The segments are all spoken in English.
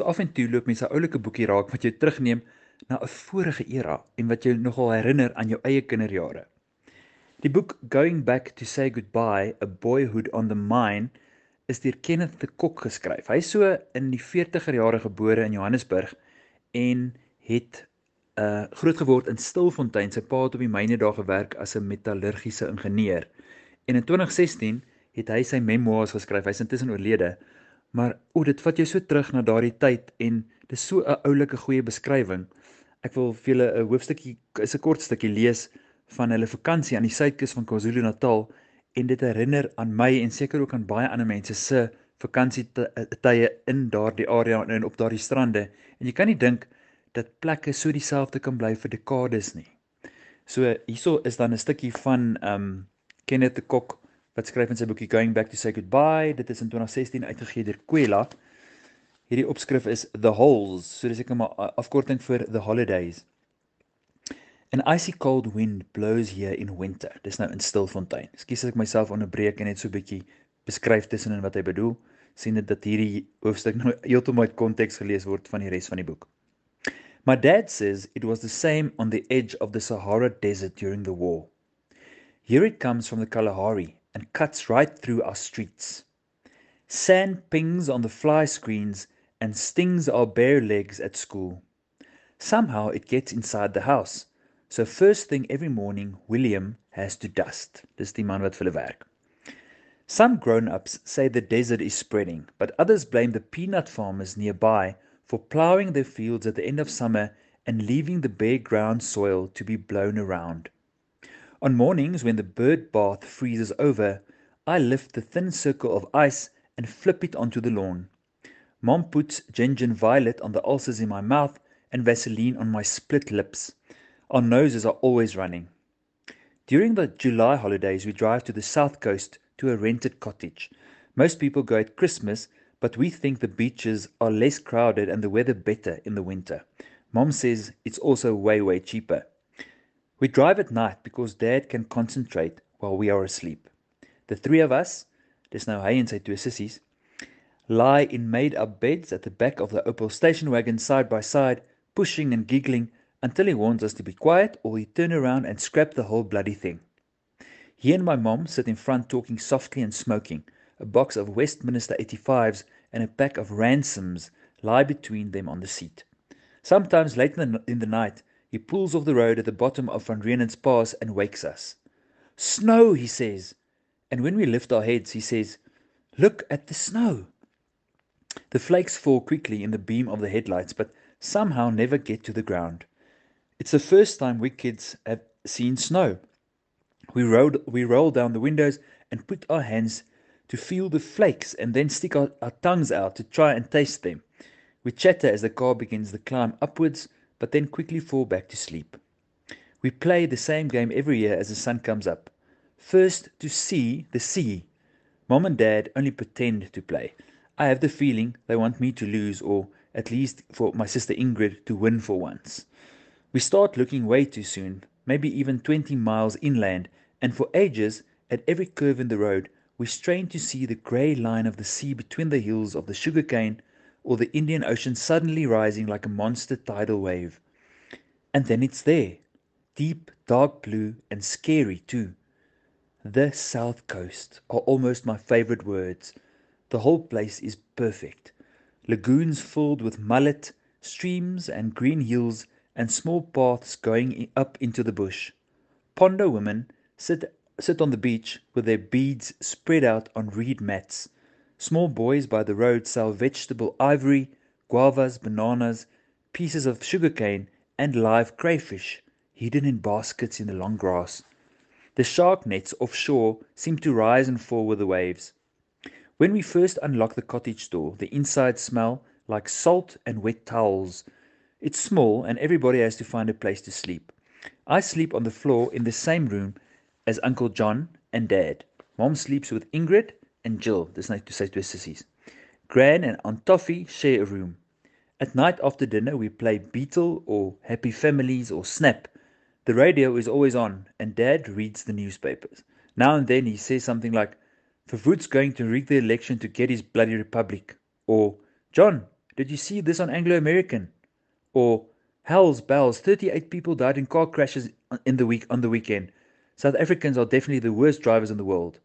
So af en toe loop mens 'n oulike boekie raak wat jou terugneem na 'n vorige era en wat jou nogal herinner aan jou eie kinderjare. Die boek Going Back to Say Goodbye: A Boyhood on the Mine is deur Kenneth de Kok geskryf. Hy is so in die 40er jare gebore in Johannesburg en het uh groot geword in Stilfontein. Sy pa het op die myne daar gewerk as 'n metallurgiese ingenieur. En in 2016 het hy sy memoirs geskryf. Hy's intussen oorlede. Maar o, dit vat jou so terug na daardie tyd en dis so 'n oulike goeie beskrywing. Ek wil vir julle 'n hoofstukkie is 'n kort stukkie lees van hulle vakansie aan die suidkus van KwaZulu-Natal en dit herinner aan my en seker ook aan baie ander mense se vakansietye in daardie area en op daardie strande. En jy kan nie dink dat plekke so dieselfde kan bly vir dekades nie. So hierso is dan 'n stukkie van um Kenneth Kok wat skryf in sy boekie Going Back to Say Goodbye. Dit is in 2016 uitgegee deur Kwela. Hierdie opskrif is The Holes, so dis ek maar afkorting vir The Holidays. An icy cold wind blows here in winter. Dis nou in Stilfontein. Ekskuus as ek myself onderbreek en net so 'n bietjie beskryf tussenin wat hy bedoel, sien dit dat hierdie hoofstuk nou heeltemal uit konteks gelees word van die res van die boek. My dad says it was the same on the edge of the Sahara Desert during the war. Here it comes from the Kalahari and cuts right through our streets. Sand pings on the fly screens and stings our bare legs at school. Somehow it gets inside the house. So first thing every morning, William has to dust. Some grown-ups say the desert is spreading, but others blame the peanut farmers nearby for plowing their fields at the end of summer and leaving the bare ground soil to be blown around. On mornings when the bird bath freezes over, I lift the thin circle of ice and flip it onto the lawn. Mom puts gentian violet on the ulcers in my mouth and Vaseline on my split lips. Our noses are always running. During the July holidays, we drive to the south coast to a rented cottage. Most people go at Christmas, but we think the beaches are less crowded and the weather better in the winter. Mom says it's also way, way cheaper. We drive at night because Dad can concentrate while we are asleep. The three of us, there's no en sy twee sissies, lie in made-up beds at the back of the Opel station wagon side by side, pushing and giggling until he warns us to be quiet or he turn around and scrap the whole bloody thing. He and my mom sit in front talking softly and smoking. A box of Westminster 85s and a pack of Rothmans lie between them on the seat. Sometimes late in the, in the night, He pulls off the road at the bottom of Van Reenen's Pass and wakes us. Snow, he says. And when we lift our heads, he says, Look at the snow. The flakes fall quickly in the beam of the headlights, but somehow never get to the ground. It's the first time we kids have seen snow. We roll, we roll down the windows and put our hands to feel the flakes and then stick our, our tongues out to try and taste them. We chatter as the car begins the climb upwards but then quickly fall back to sleep. We play the same game every year as the sun comes up. First to see the sea. Mom and Dad only pretend to play. I have the feeling they want me to lose, or at least for my sister Ingrid to win for once. We start looking way too soon, maybe even 20 miles inland, and for ages, at every curve in the road, we strain to see the grey line of the sea between the hills of the sugarcane or the Indian Ocean suddenly rising like a monster tidal wave. And then it's there, deep, dark blue, and scary too. The South Coast are almost my favorite words. The whole place is perfect. Lagoons filled with mullet, streams and green hills, and small paths going up into the bush. Pondo women sit, sit on the beach with their beads spread out on reed mats Small boys by the road sell vegetable ivory, guavas, bananas, pieces of sugarcane, and live crayfish hidden in baskets in the long grass. The shark nets offshore seem to rise and fall with the waves. When we first unlock the cottage door, the inside smell like salt and wet towels. It's small and everybody has to find a place to sleep. I sleep on the floor in the same room as Uncle John and Dad. Mom sleeps with Ingrid and Jill, dis nou toe sy twee sissies. Gran and Aunt Toffee share a room. At night after dinner, we play Beetle or Happy Families or Snap. The radio is always on, and Dad reads the newspapers. Now and then he says something like, Verwoerd's going to rig the election to get his bloody republic. Or, John, did you see this on Anglo American? Or, hell's bells, 38 people died in car crashes in the week on the weekend. South Africans are definitely the worst drivers in the world.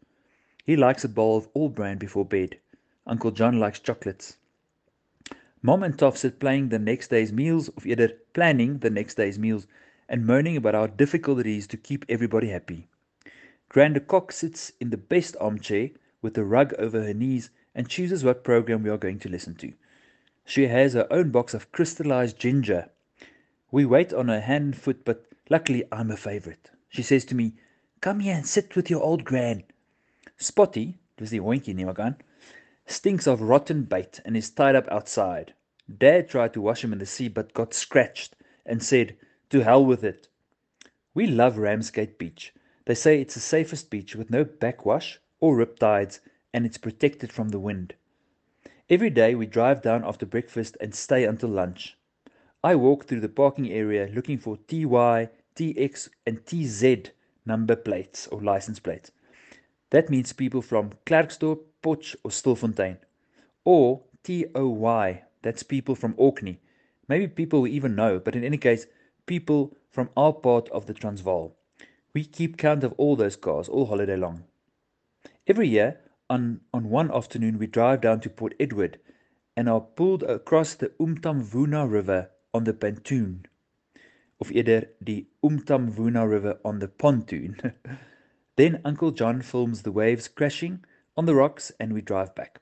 He likes a bowl of all bran before bed. Uncle John likes chocolates. Mom and Toff sit playing the next day's meals, of either planning the next day's meals, and moaning about how difficult it is to keep everybody happy. Gran de Kok sits in the best armchair with the rug over her knees and chooses what program we are going to listen to. She has her own box of crystallized ginger. We wait on her hand and foot, but luckily I'm a favorite. She says to me, Come here and sit with your old gran. Spotty, dis die hondjie nie maar kan, stinks of rotten bait and is tied up outside. Dad tried to wash him in the sea but got scratched and said, To hell with it. We love Ramsgate Beach. They say it's the safest beach with no backwash or riptides and it's protected from the wind. Every day we drive down after breakfast and stay until lunch. I walk through the parking area looking for TY, TX, and TZ number plates or license plates. That means people from Klerksdorp, Potch, or Stilfontein. Or TOY, that's people from Orkney. Maybe people we even know, but in any case, people from our part of the Transvaal. We keep count of all those cars all holiday long. Every year, on, on one afternoon, we drive down to Port Edward and are pulled across the Umtamvuna River on the pontoon. Of eerder die Umtamvuna River on the pontoon. then Uncle John films the waves crashing on the rocks and we drive back.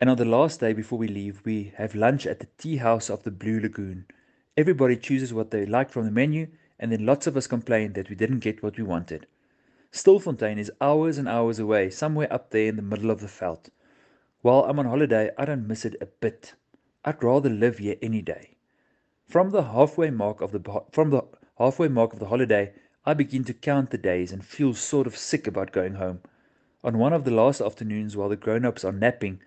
And on the last day before we leave, we have lunch at the tea house of the Blue Lagoon. Everybody chooses what they like from the menu and then lots of us complain that we didn't get what we wanted. Stilfontein is hours and hours away, somewhere up there in the middle of the veld. While I'm on holiday, I don't miss it a bit. I'd rather live here any day. From the halfway mark of the from the halfway mark of the holiday, I begin to count the days and feel sort of sick about going home. On one of the last afternoons while the grown-ups are napping,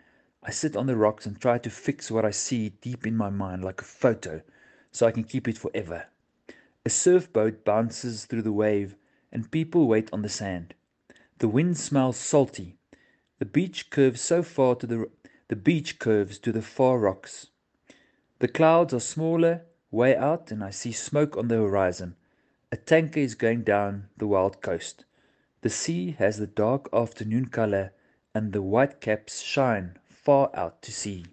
I sit on the rocks and try to fix what I see deep in my mind like a photo so I can keep it forever. A surf boat bounces through the wave, and people wait on the sand. The wind smells salty. The beach curves so far to the the beach curves to the far rocks. The clouds are smaller, way out, and I see smoke on the horizon. A tanker is going down the wild coast. The sea has the dark afternoon color, and the white caps shine far out to sea.